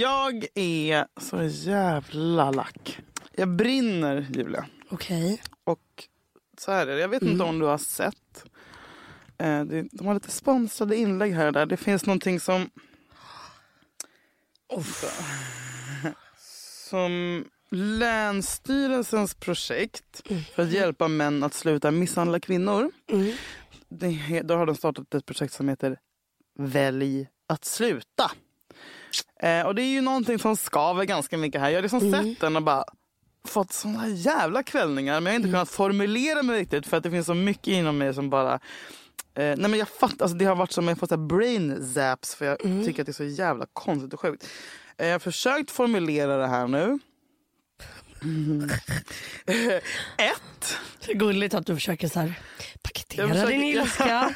Jag är så jävla lack. Jag brinner, Julia. Okej. Och så här är det. Jag vet inte om du har sett. Eh, de har lite sponsrade inlägg här och där. Det finns någonting som... Som Länsstyrelsens projekt för att hjälpa män att sluta misshandla kvinnor. Mm. Det, då har de startat ett projekt som heter Välj att sluta. Eh, och det är ju någonting som skaver ganska mycket här. Jag har liksom sett den och bara fått såna jävla kvällningar men jag har inte kunnat formulera mig riktigt för att det finns så mycket inom mig som bara Eh, nej men jag fattar, alltså det har varit som att jag fått brain zaps för jag tycker att det är så jävla konstigt och sjukt. Eh, jag har försökt formulera det här nu. Mm. Ett. Gulligt att du försöker så här, paketera Jag försöker- din ilska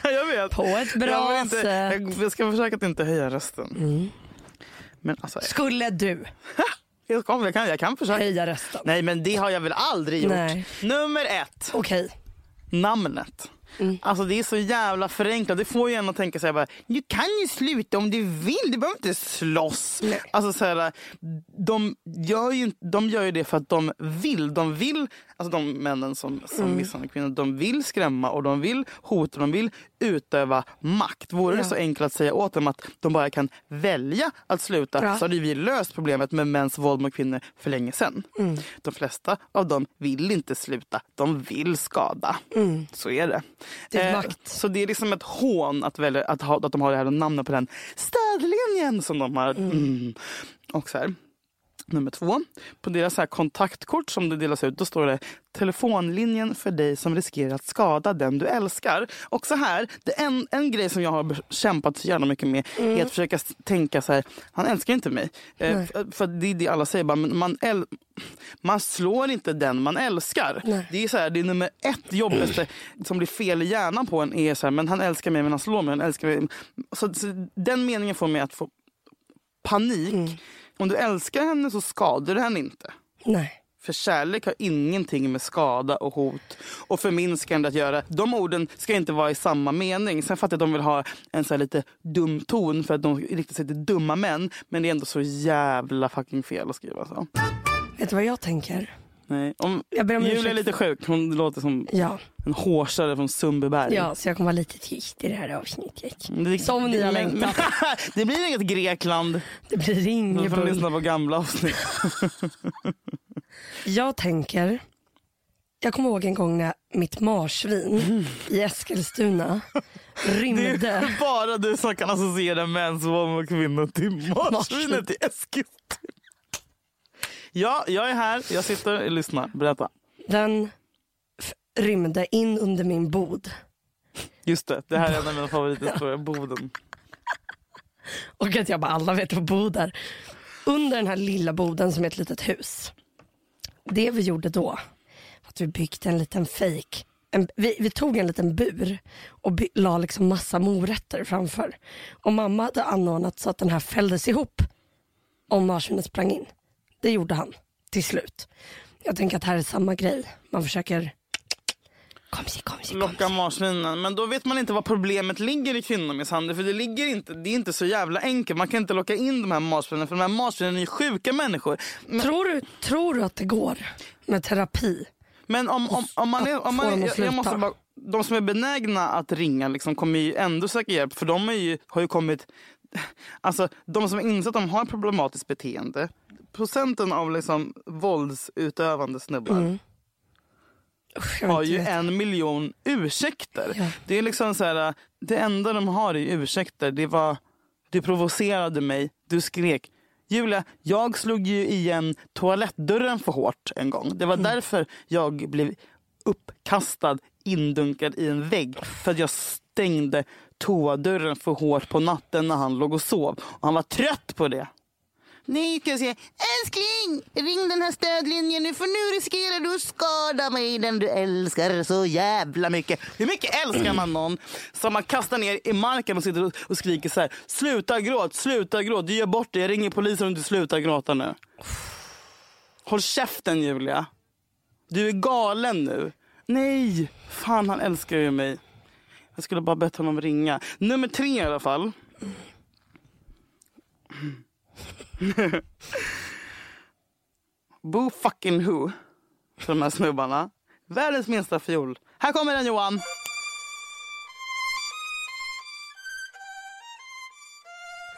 på ett bra jag, inte, sätt. jag, ska försöka att inte höja rösten. Men alltså, Skulle du jag, kom, jag, kan, jag kan försöka. höja rösten? Nej men det har jag väl aldrig gjort. Nej. Nummer ett. Okej. namnet. Alltså det är så jävla förenklat. Det får ju en att tänka så här bara, du kan ju sluta om du vill, du behöver inte slåss. Nej. Alltså så här, de, gör ju, de gör ju det för att de vill. De vill, alltså de männen som, som misshandlar kvinnor, de vill skrämma och de vill hota, de vill utöva makt. Vore det Ja. så enkelt att säga åt dem att de bara kan välja att sluta Ja. så hade vi löst problemet med mäns våld mot kvinnor för länge sedan. De flesta av dem vill inte sluta, de vill skada. Så är det. Det är Eh, makt. Så det är liksom ett hån att, välja, att, ha, att de har det här namnet på den stödlinjen som de har. Mm. Och så här. Nummer två, på deras här kontaktkort som det delas ut, då står det telefonlinjen för dig som riskerar att skada den du älskar. Och så här, det en, en grej som jag har kämpat så jävla mycket med är att försöka tänka så här, han älskar inte mig. Eh, för, för det är det alla säger, bara, men man, äl, man slår inte den man älskar. Nej. Det är så här, det är nummer ett jobbigaste som blir fel i hjärnan på en är så här, men han älskar mig men han slår mig. Han älskar mig. Så, så den meningen får mig att få panik. Om du älskar henne så skadar du henne inte. Nej. För kärlek har ingenting med skada och hot och förminskande att göra. De orden ska inte vara i samma mening. Sen fattar jag att de vill ha en så lite dum ton för att de riktar sig till dumma män. Men det är ändå så jävla fucking fel att skriva så. Vet du vad jag tänker? Nej. Om, Jag ber om Julia är lite sjuk. Hon låter som Ja, en hårsare från Sundbyberg. ja, så jag kommer vara lite tyst i det här avsnittet. Det- Som ni har längtat. det blir inget Grekland. Det blir inget får bull. lyssna på gamla avsnitt. Jag tänker, jag kommer ihåg en gång när mitt marsvin i Eskilstuna Det rymde. är bara du som kan associera mäns våld mot kvinnor till marsvinet i Eskilstuna. Ja, jag är här. Jag sitter och lyssnar. Berätta. Den rymde in under min bod. Just det, det här är en av mina favorithistorier. Boden. Och att jag bara, alla vet vad bod är. Under den här lilla boden som är ett litet hus. Det vi gjorde då var att vi byggde en liten fejk. En, vi, vi tog en liten bur och by, la liksom massa morötter framför. Och mamma hade anordnat så att den här fälldes ihop om marsvinet sprang in. Det gjorde han till slut. Jag tänker att här är samma grej. Man försöker kom sig, kom sig, kom Locka marsvinen. Men då vet man inte vad problemet ligger i kvinnomisshandel. För det ligger inte, det är inte så jävla enkelt. Man kan inte locka in de här marsvinen. För de här marsvinen är ju sjuka människor. Men, Tror, du, tror du att det går med terapi? men om, om, om man är... Om man, jag, jag måste bara, de som är benägna att ringa liksom kommer ju ändå söka hjälp. För de ju, har ju kommit... Alltså de som inser att de har ett problematiskt beteende. Procenten av liksom våldsutövande snubbar Mm. Usch, har ju en miljon ursäkter. Ja. Det är liksom så här, det enda de har är ursäkter. Det var, du provocerade mig, du skrek. Julia, jag slog ju igen toalettdörren för hårt en gång. Det var därför jag blev uppkastad, indunkad i en vägg. För att jag stängde toadörren för hårt på natten när han låg och sov. Och han var trött på det. Nej, ska jag säga. Älskling, ring den här stödlinjen nu för nu riskerar du att skada mig den du älskar så jävla mycket. Hur mycket älskar man någon som man kastar ner i marken och sitter och- skriker så här. Sluta gråt, sluta gråt, du gör bort det. Jag ringer polisen om du slutar gråta nu. Håll käften Julia. Du är galen nu. Nej, fan han älskar ju mig. Jag skulle bara bett honom ringa. Nummer tre i alla fall. Boo fucking who. För de här snubbarna. Världens minsta fiol. Här kommer den Johan.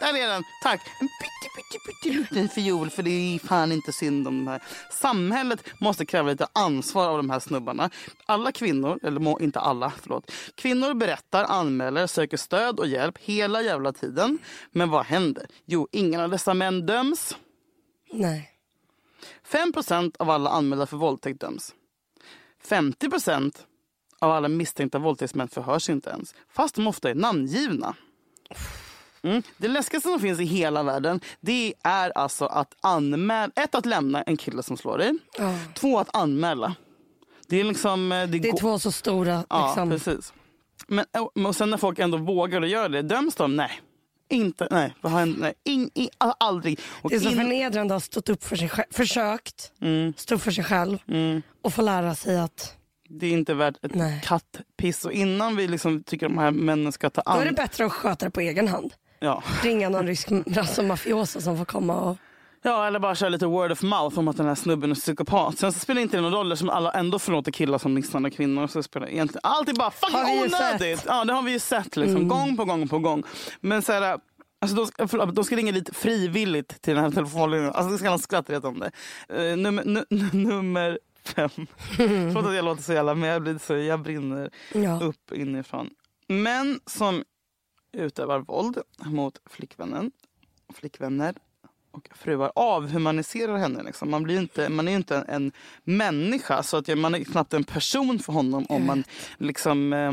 Där är den. Tack. En pytte, pytte, liten fiol för det är fan inte synd om de här. Samhället måste kräva lite ansvar av de här snubbarna. Alla kvinnor, eller inte alla, förlåt. Kvinnor berättar, anmäler, söker stöd och hjälp hela jävla tiden. Men vad händer? Jo, ingen av dessa män döms. Nej. 5% av alla anmälda för våldtäkt döms. 50% av alla misstänkta våldtäktsmän förhörs inte ens, fast de ofta är namngivna. Mm. Det läskigaste som finns i hela världen det är alltså att anmäla, ett att lämna en kille som slår dig, Ja. två att anmäla. Det är liksom... eh, Det är går- två så stora. Ja, Liksom. precis. Men, och sen när folk ändå vågar att göra det, döms de? Nej. Inte, nej. Vad har hänt? nej. In, aldrig. Och Det är så in- förnedrande att ha stått upp för sig själv, försökt Mm. stå upp för sig själv och få lära sig att Det är inte värt ett Nej. kattpiss. Och innan vi liksom tycker de här männen ska ta då är det an... bättre att sköta det på egen hand. Ja. Ringa någon rysk alltså mafioso som får komma och... ja, eller bara köra lite word of mouth om att den här snubben är psykopat. Sen så spelar det inte någon roll som alla ändå förlåter killar som misshandlar kvinnor. Så spelar egentligen... Allt är bara fucking onödigt. Mm. Ja, det har vi ju sett liksom. Gång på gång på gång. Men så här... Alltså de, ska, förlåt, de ska ringa dit frivilligt till den här telefonlinjen. Alltså det ska han skratta rätt om det. Uh, nummer, nu, nummer fem. Förlåt att jag låter så jävla men jag, blir så, jag brinner Ja. upp inifrån. Män som utövar våld mot flickvännen, flickvänner och fruar avhumaniserar henne. Liksom. Man, blir inte, man är ju inte en, en människa så att man är knappt en person för honom om man liksom eh,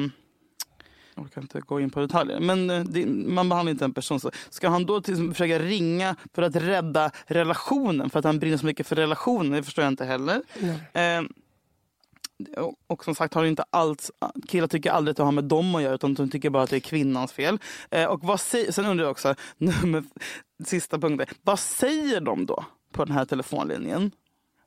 jag orkar inte gå in på detaljer. Men eh, det, man behandlar inte en person så. Ska han då till, försöka ringa för att rädda relationen för att han brinner så mycket för relationen? Det förstår jag inte heller. Eh, och- och som sagt har inte alls, killar tycker aldrig att det har med dem att göra utan de tycker bara att det är kvinnans fel. Eh, och vad säger, sen undrar jag också, nummer, sista punkten, vad säger de då på den här telefonlinjen?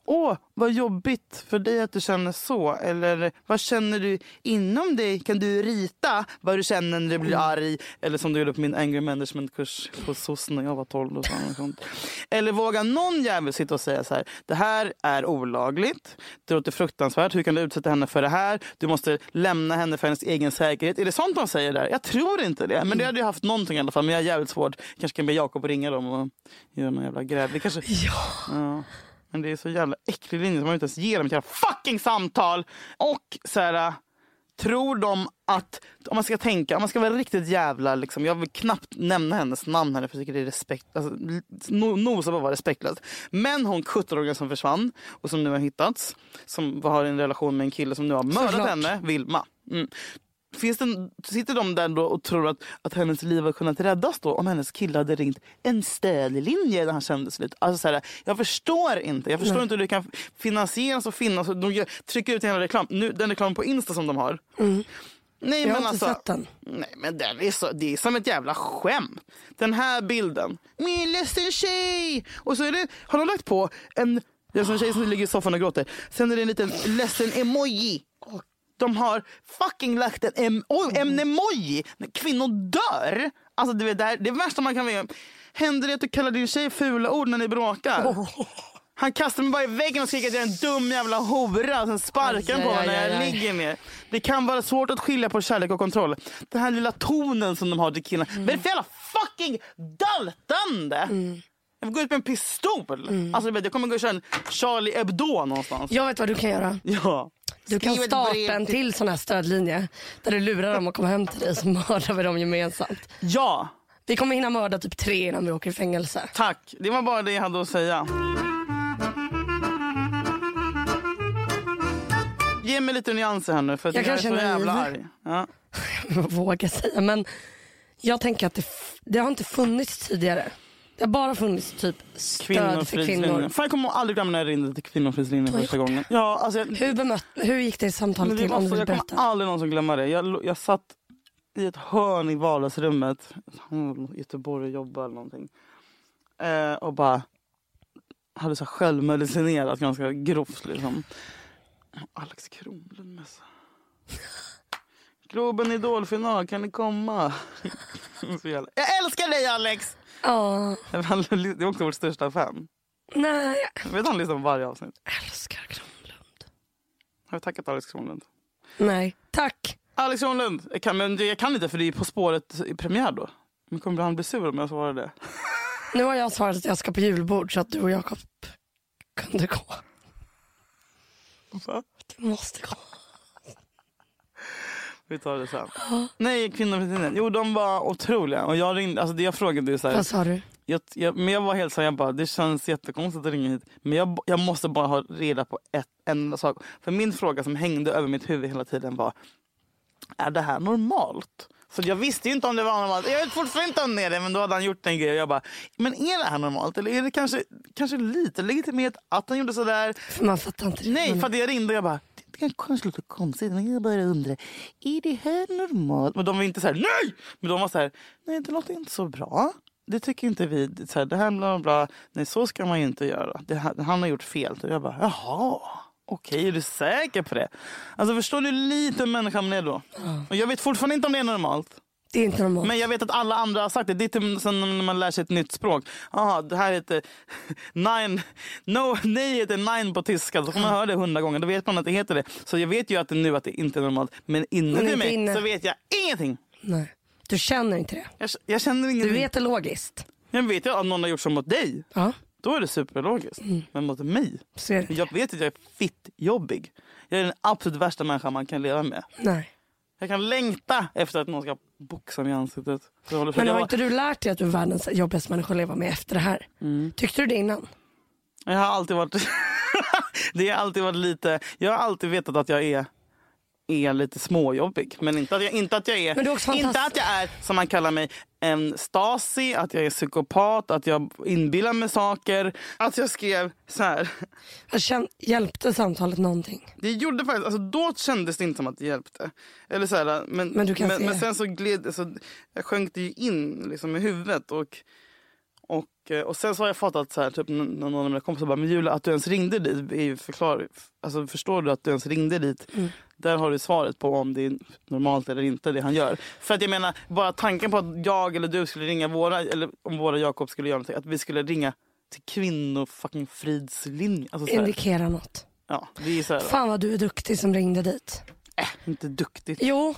Åh, vad jobbigt för dig att du känner så. Eller vad känner du inom dig? Kan du rita vad du känner när du blir arg? Eller som du gjorde på min anger management-kurs på SOS när jag var 12. Och sånt, och sånt. Eller vågar någon jävel sitta och säga så här. Det här är olagligt. Det låter fruktansvärt. Hur kan du utsätta henne för det här? Du måste lämna henne för hennes egen säkerhet. Är det sånt de säger där? Jag tror inte det. Men det hade ju haft någonting i alla fall. Men jag är jävligt svårt. Kanske kan be Jakob ringa dem och göra någon jävla gräv. Det kanske... Ja. Ja. Men det är så jävla äcklig linje som man inte ens ger dem ett jävla fucking samtal. Och så här, tror de att, om man ska tänka, om man ska vara riktigt jävla, liksom, jag vill knappt nämna hennes namn här för jag tycker det är respekt, alltså, no, nosa på att vara respektlöst. Men hon 17-åringen som försvann och som nu har hittats, som har en relation med en kille som nu har mördat henne, Vilma. Mm. Finns det, sitter de där då och tror att, att hennes liv har kunnat räddas då om hennes kille hade ringt en stödlinje när han kände lite... Alltså så här, jag förstår inte. Jag förstår inte hur det kan finansieras och finnas. De trycker ut hela reklam. Nu, den reklam på Insta som de har. Nej, Jag har men inte alltså, sett den. Nej, men den är så, det är som ett jävla skämt. Den här bilden. Min ledsen tjej! Och så är det, har de lagt på en, det är som en tjej som ligger i soffan och gråter. Sen är det en liten ledsen emoji. De har fucking lagt en, em, en emoji när kvinnor dör. Alltså det, är det, värsta man kan göra. Händer det att du kallar din tjej fula ord när ni bråkar? Han kastar mig bara i väggen och skriker att jag är en dum jävla hora. Och sen sparkar han på mig när jag ligger ner. Det kan vara svårt att skilja på kärlek och kontroll. Den här lilla tonen som de har till killarna. Vad är det för jävla fucking daltande? Mm. Jag får gå ut med en pistol. Alltså, du vet, jag kommer gå och köra en Charlie Hebdo någonstans. Jag vet vad du kan göra. Ja. Du kan starta en till sån här stödlinje där du lurar dem att komma hem till dig så mördar vi dem gemensamt. Ja, Vi kommer hinna mörda typ tre innan vi åker i fängelse. tack. Det var bara det jag hade att säga. Ge mig lite nyanser här nu för Jag jag, är så jävla arg. Ja. våga säga. Men jag tänker att det, det har inte funnits tidigare. Det har bara funnits typ stöd för kvinnor. Fan, jag kommer aldrig glömma när jag ringde till Kvinnofridslinjen första gången. Ja, alltså, jag, Hur, bemött, hur gick det samtalet till om så, jag kommer aldrig någonsin glömma det. Jag, jag satt i ett hörn i vardagsrummet. Göteborg och jobbade eller någonting. Eh, och bara hade så här självmedicinerat ganska grovt liksom. Alex Kronlund messa. Globen Idolfinal, kan ni komma? Jag älskar dig Alex! Ja, Han- Det är också vårt största fan. nej, Jag vet han lyssnar på varje avsnitt. älskar Kronlund. Har vi tackat Alex Kronlund? Nej, tack. Alex Kronlund! Jag kan, men jag kan inte för det är På spåret i premiär då. Men kommer han bli sur om jag svarar det? Nu har jag svarat att jag ska på julbord så att du och Jakob kunde gå. Va? Du måste gå. Vi tar det sen. Nej, kvinnofritiden. Jo, de var otroliga. Och jag ringde, alltså det jag frågade ju så här, Vad sa du? jag, jag, men jag var helt så här, jag bara, det känns jättekonstigt att ringa hit. Men jag, jag måste bara ha reda på ett en enda sak. För min fråga som hängde över mitt huvud hela tiden var, är det här normalt? Så jag visste ju inte om det var normalt. Jag vet fortfarande inte om det är det, men då hade han gjort en grej. Och jag bara, men är det här normalt? Eller är det kanske, kanske lite legitimerat att han gjorde sådär? För man fattar inte. Nej, Men- för jag ringde och jag bara, det kan kanske låta konstigt, men jag bara undrar, är det här normalt? Men de var inte så här, nej! Men de var så här, nej det låter inte så bra. Det tycker inte vi. Så här, det här bla bla bla, nej så ska man ju inte göra. Det, han har gjort fel. Och jag bara, jaha. Okej, är du säker på det? Alltså förstår du hur liten människa man är då? Och jag vet fortfarande inte om det är normalt. Det är inte normalt. Men jag vet att alla andra har sagt det. Det är typ som när man lär sig ett nytt språk. Aha, det här heter nine. No, nej heter nine på tyska. Så får man höra det hundra gånger. Då vet man att det heter det. Så jag vet ju att det nu att det inte är normalt. Men inuti mig inne. så vet jag ingenting. Nej. Du känner inte det. Jag, jag känner Du ingenting. vet det logiskt. Jag vet ju att någon har gjort så mot dig. Ja, Då är det superlogiskt. Mm. Men mot mig. Jag vet att jag är fitt jobbig. Jag är den absolut värsta människan man kan leva med. Nej. Jag kan längta efter att någon ska boxa mig i ansiktet. Men har inte du lärt dig att du är världens jobbigaste människa att leva med efter det här? Mm. Tyckte du det innan? Jag har alltid varit... det har alltid varit lite... Jag har alltid vetat att jag är, är lite småjobbig. Men inte att jag, inte att jag är... Är inte att jag är, som man kallar mig, en Stasi, att jag är psykopat, att jag inbillar mig saker. Att jag skrev så här. Jag känn, hjälpte samtalet någonting? Det gjorde faktiskt, alltså då kändes det inte som att det hjälpte. Eller så här, men, Men men, men sen så gled alltså, jag sjönk det ju in liksom, i huvudet. Och, och, eh, och sen så har jag fattat så här, typ någon av mina kompisar bara, men Julia att du ens ringde dit, förklar, alltså, förstår du att du ens ringde dit? Mm. Där har du svaret på om det är normalt eller inte det han gör. För att jag menar, bara tanken på att jag eller du skulle ringa våra, eller om våra Jakob skulle göra någonting, att vi skulle ringa till kvinno fucking fridslinje. Alltså, Indikera något. ja, det är så här, Fan vad du är duktig som ringde dit. äh, inte duktigt. Jo,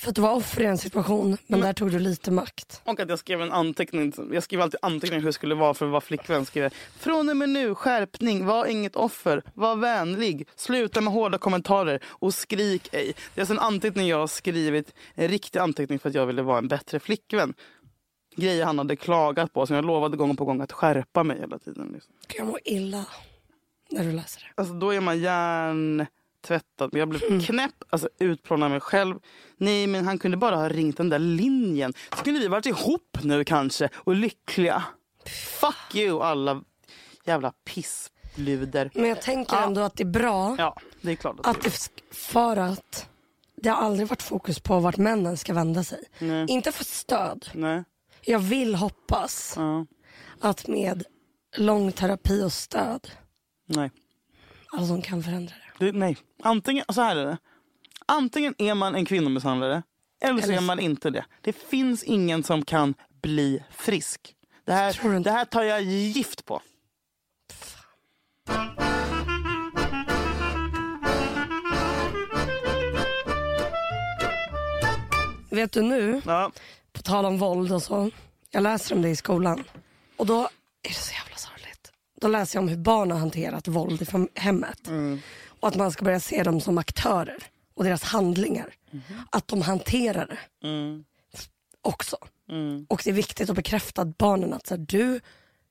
för att du var offer i en situation, men där tog du lite makt. Och att jag skrev en anteckning. Jag skriver alltid anteckningar hur det skulle vara för att vara flickvän. Skrev jag, Från och med nu, skärpning, var inget offer, var vänlig, sluta med hårda kommentarer och skrik ej. Det är alltså en anteckning jag har skrivit, en riktig anteckning för att jag ville vara en bättre flickvän. Grejer han hade klagat på, som jag lovade gång på gång att skärpa mig hela tiden. Liksom. Jag mår illa när du läser det. Alltså då är man Men jag blev knäpp, alltså utplånad mig själv. Nej men han kunde bara ha ringt den där linjen. Så kunde vi varit ihop nu kanske och lyckliga. Fuck you alla jävla pissluder. Men jag tänker Ja. ändå att det är bra Ja, det är klart att, att det, för att det har aldrig varit fokus på vart männen ska vända sig. Nej. Inte för stöd. Nej. Jag vill hoppas Ja. att med lång terapi och stöd, Nej. alla som kan förändra det. Det, nej. Antingen, så här är det. Antingen är man en kvinnomisshandlare eller så är man inte det. Det finns ingen som kan bli frisk. Det här, det här tar jag gift på. Vet du nu, Ja. på tal om våld och så, jag läser om det i skolan och då är det så jävla sorgligt. Då läser jag om hur barn har hanterat våld i hemmet och att man ska börja se dem som aktörer och deras handlingar. Att de hanterar det Mm. också. Mm. Och det är viktigt att bekräfta att barnen att så här, du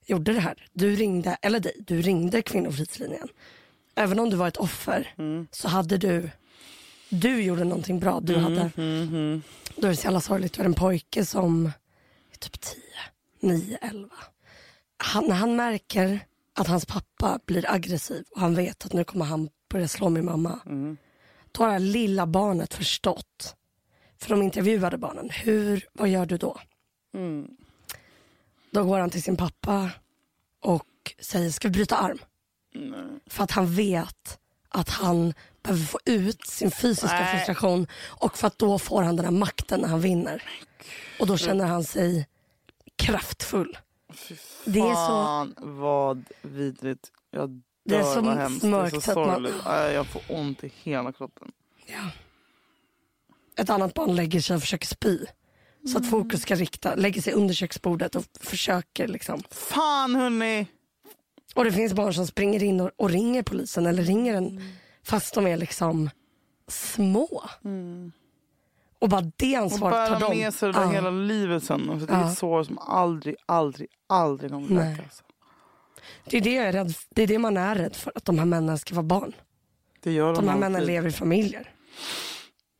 gjorde det här, du ringde, eller dig, du ringde kvinnofridslinjen. Även om du var ett offer så hade du, du gjorde någonting bra. Du hade, Mhm. då är det så jävla sorgligt, du är en pojke som är typ 10, 9, 11. Han, han märker att hans pappa blir aggressiv och han vet att nu kommer han börja slå min mamma. Då har det här lilla barnet förstått. För de intervjuade barnen. Hur, vad gör du då? Mm. Då går han till sin pappa och säger, ska vi bryta arm? För att han vet att han behöver få ut sin fysiska Nej. frustration och för att då får han den här makten när han vinner. Och då känner han sig kraftfull. Fy Det är så- fan vad vidrigt. Jag Det är så hemskt. Det är mörkt så man- sorgligt. Jag får ont i hela kroppen. Ja. Ett annat barn lägger sig och försöker spy. Så att fokus ska rikta, lägger sig under köksbordet och försöker liksom. Fan hörni. Och det finns barn som springer in och, och ringer polisen eller ringer en fast de är liksom små. Och bara det Och ansvaret tar bära de. med sig det där hela livet sen. För det är Ja. ett sår som aldrig, aldrig, aldrig kommer läka. Alltså. Det är det jag är rädd för. Det är det man är rädd för, att de här männen ska vara barn. Det gör De de här männen alltid. lever i familjer.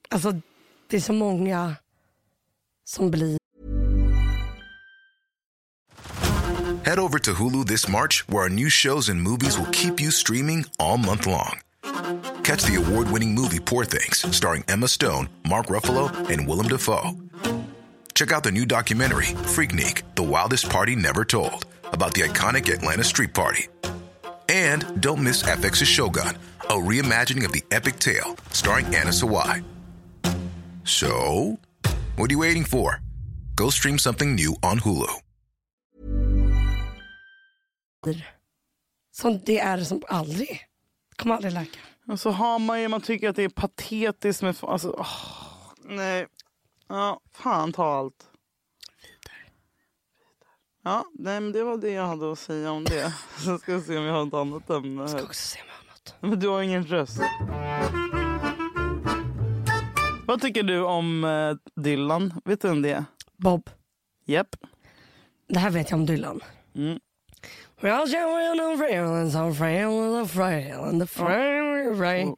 Alltså det är så många som blir Head over to Hulu this March, where our new shows and movies will keep you streaming all month long. Catch the award winning movie Poor Things, starring Emma Stone, Mark Ruffalo, and Willem Dafoe. Check out the new documentary, Freaknik The Wildest Party Never Told, about the iconic Atlanta Street Party. And don't miss FX's Shogun, a reimagining of the epic tale, starring Anna Sawai. So, what are you waiting for? Go stream something new on Hulu. som det är som aldrig, kommer aldrig läka. Och så har man ju, man tycker att det är patetiskt med, alltså, åh, nej. Ja, fan ta allt. Ja, nej, men det var det jag hade att säga om det. Så ska vi se om vi har ett annat ämne Jag ska också se om jag har något. Men du har ingen röst. Vad tycker du om eh, Dylan? Vet du vem det är? Bob, Japp. det här vet jag om Dylan. Mm. Well, she went on frail and so frail and so frail and the frail frail.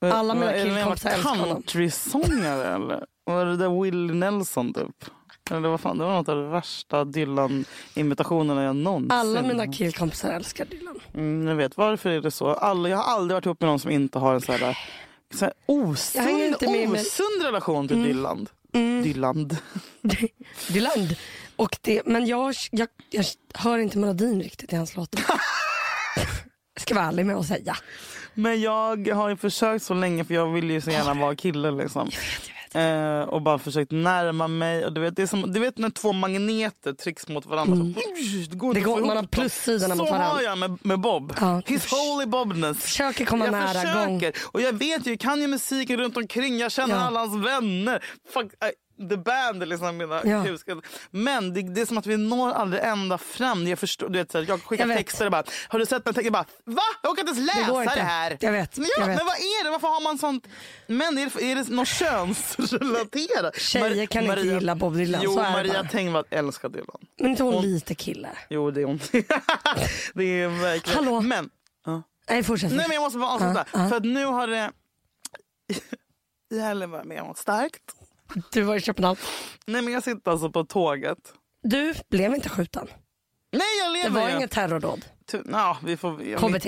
Alla mina Är det en killkompisar älskar honom. Countrysångare eller? Var det där Will Nelson typ? Eller vad fan, det var något av de värsta Dylan-imitationerna jag någonsin... Alla mina killkompisar älskar Dylan. Mm, jag vet, varför är det så? Alla, jag har aldrig varit ihop med någon som inte har en så här, så här Jag osund, osund relation till Dylan. Dylan. Dylan. Och det, men jag, jag, jag hör inte melodin riktigt i hans låtar. jag ska vara ärlig med att säga. Men jag har ju försökt så länge för jag vill ju så gärna vara kille liksom. Eh, och bara försökt närma mig. Och du, vet, det är som, du vet när två magneter trycks mot varandra. Så, det går Det går- man har plussidorna så mot varandra. har jag med, med Bob. Ja. His holy Bobness. Försöker komma jag nära försöker. gång. Och jag vet ju, jag kan ju musiken runt omkring. Jag känner Ja. alla hans vänner. Fuck, the band liksom mina Ja. husgud. Men det, det är som att vi når aldrig ända fram. Jag, förstår, du vet, så här, jag skickar Jag texter och bara, har du sett den texten? Jag bara, va? Jag kan inte ens läsa det, inte. här. Jag vet, Men, ja, jag vet. men vad är det? Varför har man sånt? Men är det, är det något könsrelaterat? Tjejer kan inte gilla Bob Dylan, Jo, det Maria. Tengvall älskar Dylan. Men inte hon Hon- lite kille? Jo, det är hon. det är verkligen. Hallå? Men. Nej fortsätt. Nej, men jag måste bara avsluta. Ja, ja. För att nu har det... Jävlar vad jag mår starkt. Du var i Köpenhamn. Nej, men jag sitter alltså på tåget. Du blev inte skjuten. Nej, jag Det lever var ju. inget terrordåd. Tu- Ja, vi får... jag- KBT.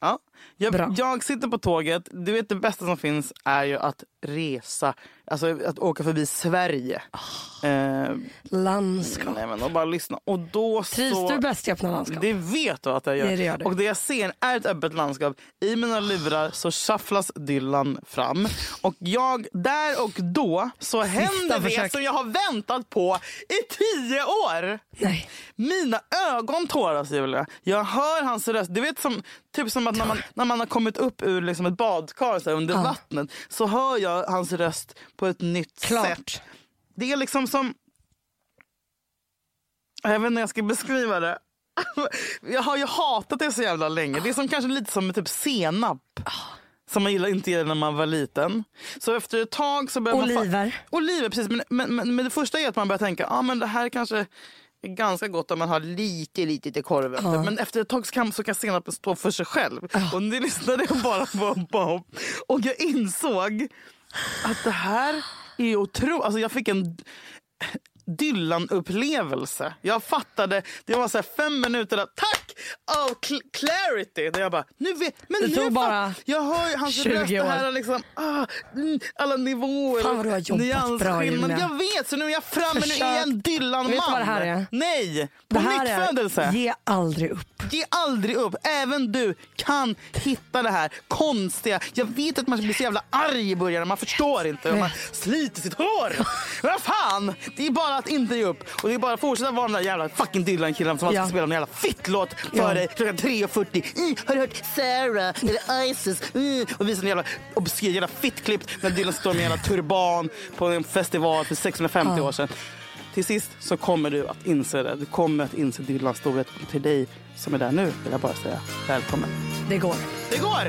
Ja. Jag, jag sitter på tåget. Du vet det bästa som finns är ju att resa. Alltså att åka förbi Sverige. Ah. Eh, Landskap. nej men och bara lyssna. Och då Trivs så... du bäst i öppna landskap? Det vet du att jag gör. Det- det gör. Och det jag ser är ett öppet landskap. I mina lurar så shufflas Dylan fram. Och jag, där och då så händer det försök. som jag har väntat på i tio år. Nej. Mina ögon tåras Julia. Jag hör hans röst. Du vet som, typ som att när man, när man har kommit upp ur liksom ett badkar så här, under Ja. vattnet så hör jag hans röst på ett nytt Klart. sätt. Det är liksom som... Jag vet inte hur jag ska beskriva det. Jag har ju hatat det så jävla länge. Det är som kanske lite som typ senap. Som man gillar, inte gillade när man var liten. Så efter ett tag så börjar man... fa- Oliver. Oliver, precis. Men, men, men, men det första är att man börjar tänka, ah, men det här kanske är ganska gott om man har lite, lite till korven. Ja. Men efter ett tag så kan, så kan senapen stå för sig själv. Och nu lyssnade jag bara på Bob och jag insåg att det här är otroligt. Alltså jag fick en Dylan-upplevelse. Jag fattade, det var så fem minuter där, tack! Of cl- clarity. Där jag bara, nu vet, men Det nu tog bara jag hör ju hans 20 röst, här år. är liksom, ah, mm, alla nivåer. Fan vad du har jobbat bra. Julia. Jag vet, så nu är jag framme, nu är jag en Försök. Dylan-man. Vet du vad det här är? Nej, på Det här mitt är, födelse. ge aldrig upp. Ge aldrig upp. Även du kan hitta det här konstiga. Jag vet att man blir så jävla arg i början. Man förstår inte. Man sliter sitt hår. Vad fan. Det är bara att inte ge upp. Och det är bara att fortsätta vara den där jävla fucking Dylan-killen som alltid Ja. spelar en jävla fittlåt för Ja. dig klockan 3.40. Mm, har du hört Sarah eller Isis? Mm. Och visar en jävla obskyr jävla fittklipp när Dylan står med en jävla turban på en festival för 650 år sedan. Till sist så kommer du att inse det. Du kommer att inse Dylans storhet. Och till dig som är där nu vill jag bara säga välkommen. Det går. Det går!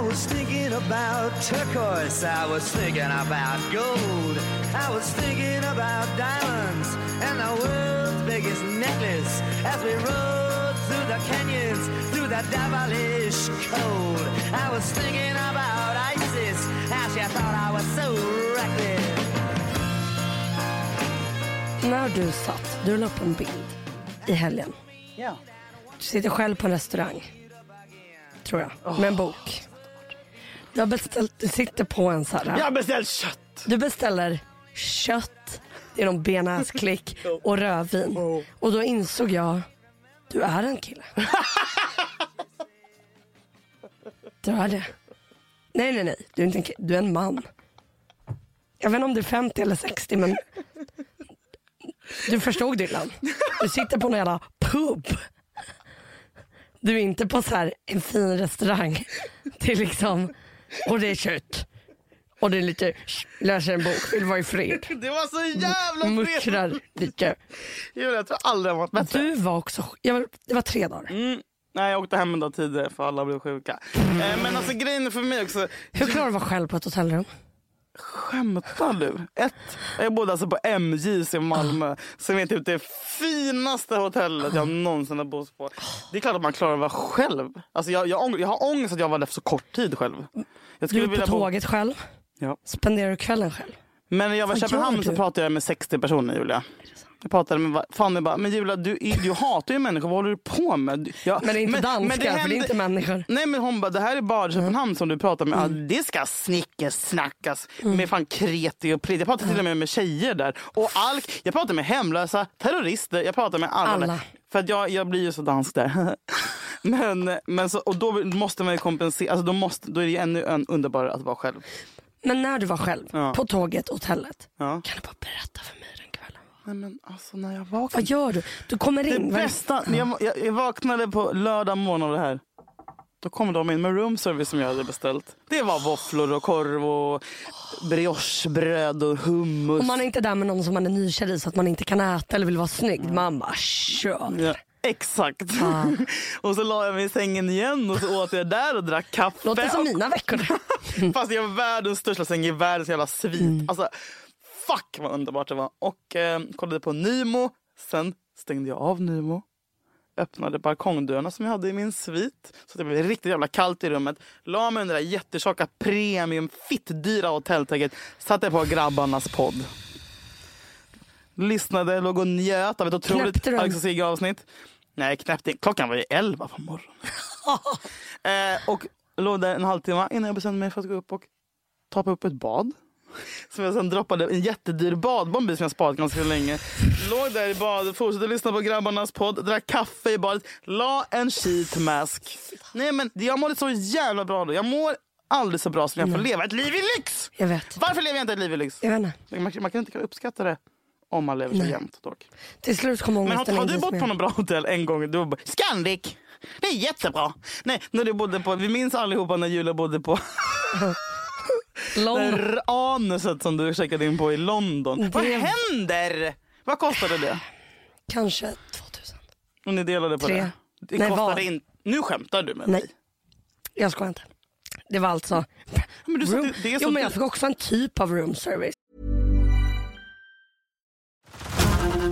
I was thinking about turquoise. I was thinking about gold. I was thinking about diamonds and the world's biggest necklace as we rode through the canyons, through the devilish cold. I was thinking about Isis as she thought I was so reckless. När du satt, du la upp en bild i helgen. Ja. Du sitter själv på en restaurang. Tror jag. Med en bok. Du har beställt, du sitter på en så här. Jag har beställt kött! Du beställer kött, det är någon benäsklick och rödvin. Och då insåg jag, du är en kille. Du är det. Nej, nej, nej. Du är inte en kille, du är en man. Jag vet inte om du är 50 eller 60 men du förstod Dylan. Du sitter på en jävla pub. Du är inte på så här en fin restaurang. Det är liksom, och det är kött. Och det är lite, läser en bok, vill vara i fred. Det var så jävla fred! Muttrar lite. Julia, Jag tror aldrig jag varit bättre. Du var också, jag var, det var tre dagar. Mm. Nej, jag åkte hem en dag tidigare för alla blev sjuka. Eh, men alltså grejen för mig också. Hur klarar du att vara själv på ett hotellrum? Skämtar du? Ett, jag bodde alltså på MJs i Malmö som är typ det finaste hotellet jag någonsin har bott på. Det är klart att man klarar att vara själv. Alltså jag, jag, jag har ångest att jag var där för så kort tid själv. Jag Du skulle är på vilja bo- tåget själv. Ja. Spenderar du kvällen själv? Men när jag var i Köpenhamn så pratade jag med 60 personer Julia. Jag pratade med Fanny bara, men Julia du, du hatar ju människor, vad håller du på med? Du- Ja, Men det är inte danskar, för det är händer- inte människor. Nej men hon bara, det här är bara Köpenhamn som du pratar med. Ja, det ska snickes, snackas med fan kreti och plit. Jag pratade till och med med tjejer där. Och alk, jag pratade med hemlösa, terrorister, jag pratade med alla. Alla. För att jag, jag blir ju så dansk där. men, men så, och då måste man ju kompensera, alltså då, måste, då är det ju ännu en underbarare att vara själv. Men när du var själv, Ja. på tåget, hotellet. Ja. Kan du bara berätta för mig den kvällen? Nej, men alltså när jag vaknade. Vad gör du? Du kommer Det in. vad- bästa, jag, jag, jag vaknade på lördag morgon av det här. Då kom de in med room service som jag hade beställt. Det var våfflor och korv och briochebröd och hummus. Om man är inte där med någon som man är nykär i så att man inte kan äta eller vill vara snygg. Man bara kör. Exakt. och så la jag mig i sängen igen och så åt jag där och drack kaffe. Låter som mina veckor. Fast jag har världens största säng i världens jävla svit. Mm. Alltså, fuck vad underbart det var. Och eh, kollade på Nymo. Sen stängde jag av Nymo. Öppnade balkongdörrarna som jag hade i min svit. Så det blev riktigt jävla kallt i rummet. La mig under det jättetjocka premium fittdyra hotelltäcket. Satte på grabbarnas podd. Lyssnade, låg och njöt av ett otroligt? Alex och Sigge avsnitt. Nej, knappt inte. Klockan var ju elva på morgonen. eh, och låg där en halvtimme innan jag bestämde mig för att gå upp och ta upp ett bad. Som jag sen droppade en jättedyr badbomb i som jag sparat ganska länge. Låg där i badet, fortsatte lyssna på grabbarnas podd, drack kaffe i badet, la en sheet mask. Nej men jag mådde så jävla bra då. Jag mår aldrig så bra som jag får leva ett liv i lyx. Jag vet. Varför lever jag inte ett liv i lyx? Jag vet inte. Man, man kan inte uppskatta det om man lever så Nej. jämnt dock. Till slut kom Men har, har du bott på något bra hotell en gång? Du var bara, Scandic! Det är jättebra. Nej, när du bodde på, vi minns allihopa när Julia bodde på här anuset som du checkade in på i London. Vad Det- händer? Vad kostade det? Kanske 2000. Och ni delade på Tre. det? Det Nej, kostade vad? inte... Nu skämtar du med Nej. mig. Jag skojar inte. Det var alltså... Men du Room... det, det Jo men jag fick också en typ av room service.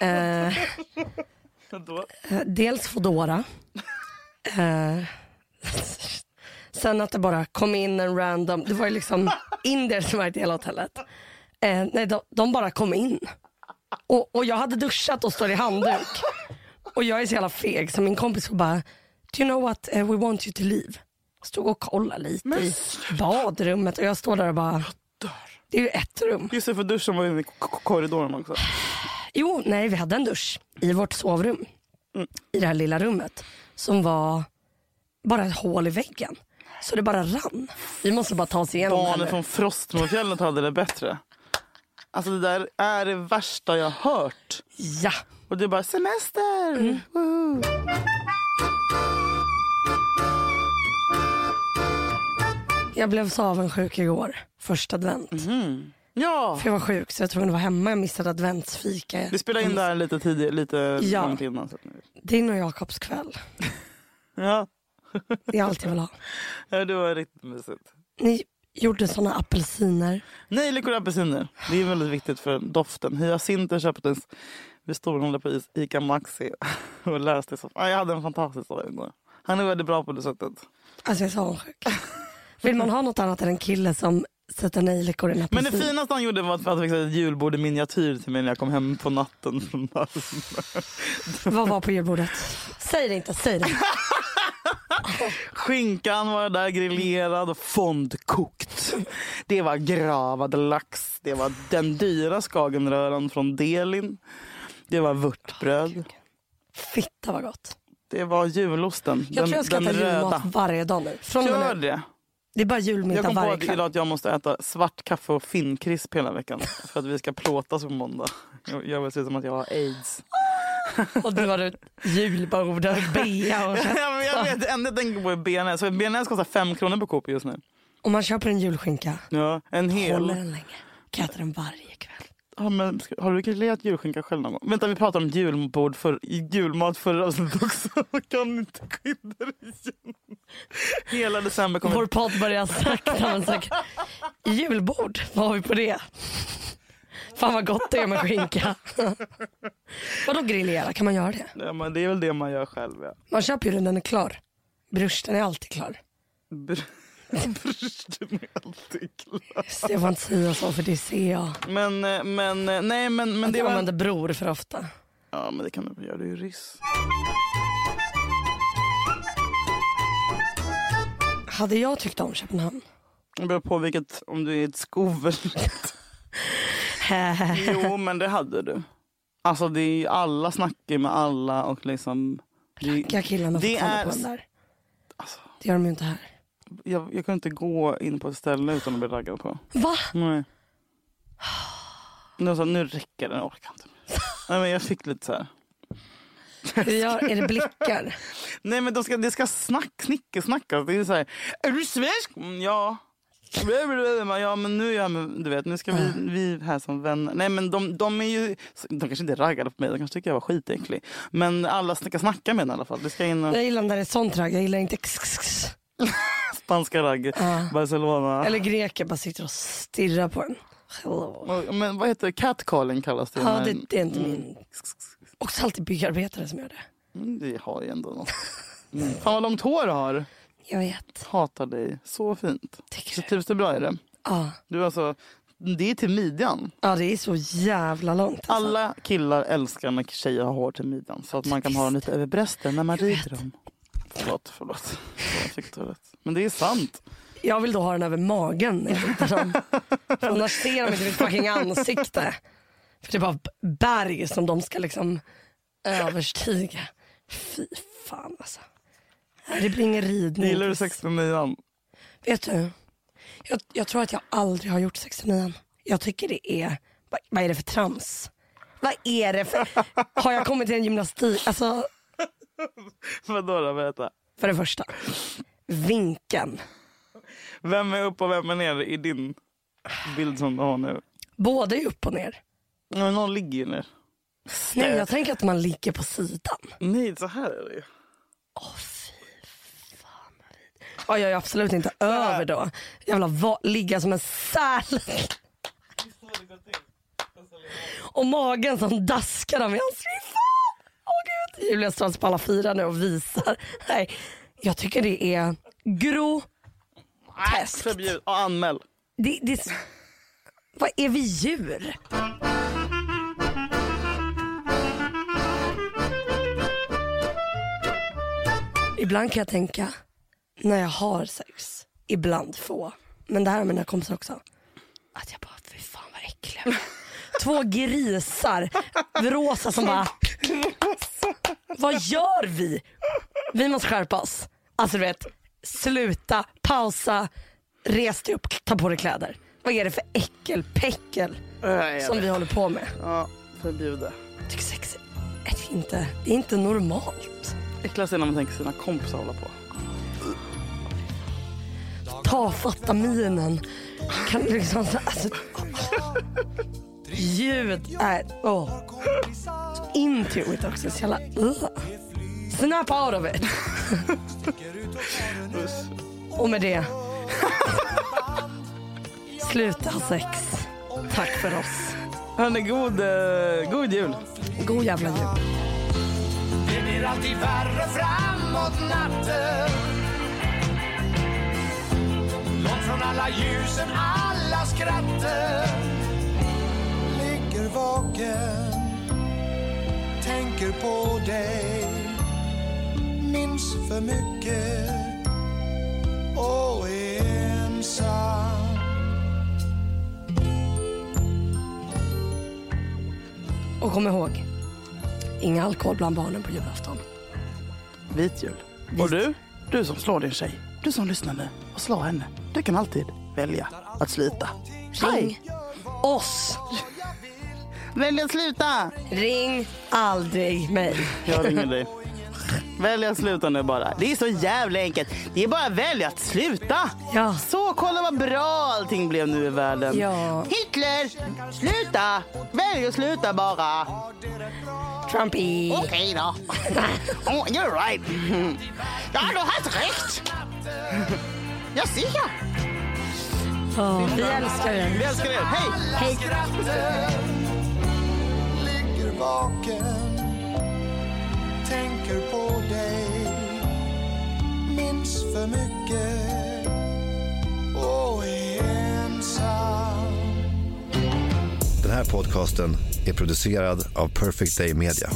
Eh, Dels Foodora. Eh, sen att det bara kom in en random, det var ju liksom indier som var i hela hotellet. Eh, nej, de, de bara kom in. Och, och jag hade duschat och står i handduk. Och jag är så jävla feg så min kompis var bara, do you know what, Eh, we want you to leave. Stod och kollade lite i badrummet och jag står där och bara, det är ju ett rum. Just det, för duschen var inne i korridoren också. Jo, nej vi hade en dusch i vårt sovrum. I det här lilla rummet. Som var bara ett hål i väggen. Så det bara rann. Vi måste bara ta oss igenom Barnen från Frostmofjället hade det bättre. Alltså det där är det värsta jag hört. Ja, Och det är bara semester! Mm. Jag blev så avundsjuk igår. Första advent. Ja! För jag var sjuk så jag var tvungen att vara hemma. Jag missade adventsfika. Vi spelade in det här lite tidigare, lite Ja. långt innan. Så. Din och Jakobs kväll. Ja. Det är allt jag vill ha. ja, det var riktigt mysigt. Ni gjorde såna apelsiner. Nejlikor och apelsiner. Det är väldigt viktigt för doften. Hyacinter köptes vid storhandlare på Is- Ica Maxi och läste så. Jag hade en fantastisk dag igår. Han är väldigt bra på det sättet. Alltså jag är så avundsjuk. Vill man ha något annat än en kille som sätter nejlikor i en Men det finaste han gjorde var att han fixade ett julbord i miniatyr till mig när jag kom hem på natten från. Vad var på julbordet? Säg det inte, säg det. Skinkan var där grillerad och fondkokt. Det var gravad lax. Det var den dyra skagenröran från Delin. Det var vörtbröd. Fitta vad gott. Det var julosten. Jag den, tror jag ska äta julmat varje dag nu. Från Gör det. Det är bara Jag julmiddag kom på varje att kväll. idag att jag måste äta svart kaffe och finnkrisp hela veckan. För att vi ska plåtas på måndag. Jag, jag vill se ut som att jag har aids. Och du har ett julbord och bea och Ja, men jag vet, det enda jag tänker på är. Så bearnaise kostar fem kronor på Coop just nu. Om man köper en julskinka, Ja, en hel. håller den länge. Kan äta den varje kväll. Ja, men, har du grillerat julskinka själv någon gång? Vänta, vi pratade om julbord för, julmat förra avsnittet också. Kan inte skydda det igen. Hela december kommer... Vår podd börjar sakta men säkert. Julbord, vad har vi på det? Fan vad gott det är med skinka. Vadå grillera, kan man göra det? Ja, men det är väl det man gör själv. Ja. Man köper ju den, den är klar. Brursten är alltid klar. Br- Alltid klar. Så Jag får inte säga så för det ser jag. Men, eh, men, eh, nej men, men Att det jag var... använder bror för ofta. Ja, men det kan du väl göra, du är ju ryss. Hade jag tyckt om Köpenhamn? Det beror på vilket, om du är ett skovel. Jo, men det hade du. Alltså det är alla snackar med alla och liksom... Det, Racka killarna det är- på den där. alltså, Det gör de ju inte här. Jag, jag kan inte gå in på ett ställe utan att bli raggad på. Va? Nej. Nu, så, nu räcker det, jag orkar inte. Nej, men jag fick lite så här. Gör, är det blickar? Nej men de ska, det ska snack, snickesnackas. Det är så här, är du svensk? Mm, ja. Ja men nu är jag med, du vet, nu ska vi, vi här som vänner. Nej men de, de är ju, de kanske inte raggade på mig, de kanske tycker jag var skitäcklig. Men alla ska snacka med den i alla fall. Det ska in och, Jag gillar när det är sånt ragg, jag gillar inte x, x, x. spanska ragg, Ja. Barcelona. Eller greker bara sitter och stirrar på en. Hello. Men vad heter det? Catcalling kallas det. Ja, det, det är inte min. Också alltid byggarbetare som gör det. Mm, Det har ju ändå något. Mm. Fan vad långt hår du har. Jag vet. Hatar dig. Så fint. Tycker Så du? trivs du bra i det? Ja. Du är alltså, det är till midjan. ja, det är så jävla långt. Alltså. Alla killar älskar när tjejer har hår till midjan. Så att man kan ha dem lite över brösten när man rider dem. Förlåt, förlåt. Fick rätt. Men det är sant. Jag vill då ha den över magen. För annars ser de inte mitt fucking ansikte. För det är bara berg som de ska liksom överstiga. Fy fan alltså. Det blir ingen ridning. Gillar du 69 Vet du? Jag, jag tror att jag aldrig har gjort 69 Jag tycker det är, vad, vad är det för trams? Vad är det för, har jag kommit till en gymnastik? Alltså Vadå då? Berätta. För det första, vinkeln. Vem är upp och vem är ner i din bild som du har nu? Både är upp och ner. Men någon ligger ju ner. Nej, jag tänker att man ligger på sidan. Nej, så här är det ju. Åh fy fan vad vid- Ja, jag är absolut inte över då. Jag vill ha va- ligga som en säl. Och magen som daskar av mig. Alltså, fy fan! Åh gud. Julia står alltså på alla fyra nu och visar. Nej, jag tycker det är groteskt. Förbjud. Ja, anmäl. Det, det, vad är vi djur? Ibland kan jag tänka, när jag har sex, ibland få, men det här är mina kompisar också, att jag bara, fy fan vad är. Två grisar, rosa som bara, vad gör vi? Vi måste skärpa oss. Alltså du vet, sluta, pausa, res dig upp, ta på dig kläder. Vad är det för äckelpäckel som vi håller på med? Ja, förbjud det. Jag tycker sex är inte, det är inte normalt. Äckligast är när man tänker sina kompisar hålla på. Tafatta minen. Kan liksom, alltså, ljud är, åh. Into it också, så jävla, uh. Snap out of it. Och med det, sluta sex. Tack för oss. Hörni, god, eh, god jul. God jävla jul. Det blir alltid värre framåt natten Långt från alla ljusen, alla skratten vaken Tänker på dig Minns för mycket Och är ensam Och kom ihåg, inga alkohol bland barnen på julafton. Vit jul. Och du, du som slår din tjej, du som lyssnar nu och slår henne. Du kan alltid välja att sluta. Ring oss. Välj att sluta! Ring aldrig mig. Jag ringer dig. Välj att sluta nu bara. Det är så jävla enkelt. Det är bara att välja att sluta. Ja. Så, kolla vad bra allting blev nu i världen. Ja. Hitler, sluta! Välj att sluta bara. Trumpy. Okej då. Oh, you're right. Ja, du har helt rätt. Jag ser. Ja, vi älskar er. Vi älskar er. Hej! Hej. Vaken. Tänker på dig. Minns för mycket. Och är ensam. Den här podcasten är producerad av Perfect Day Media.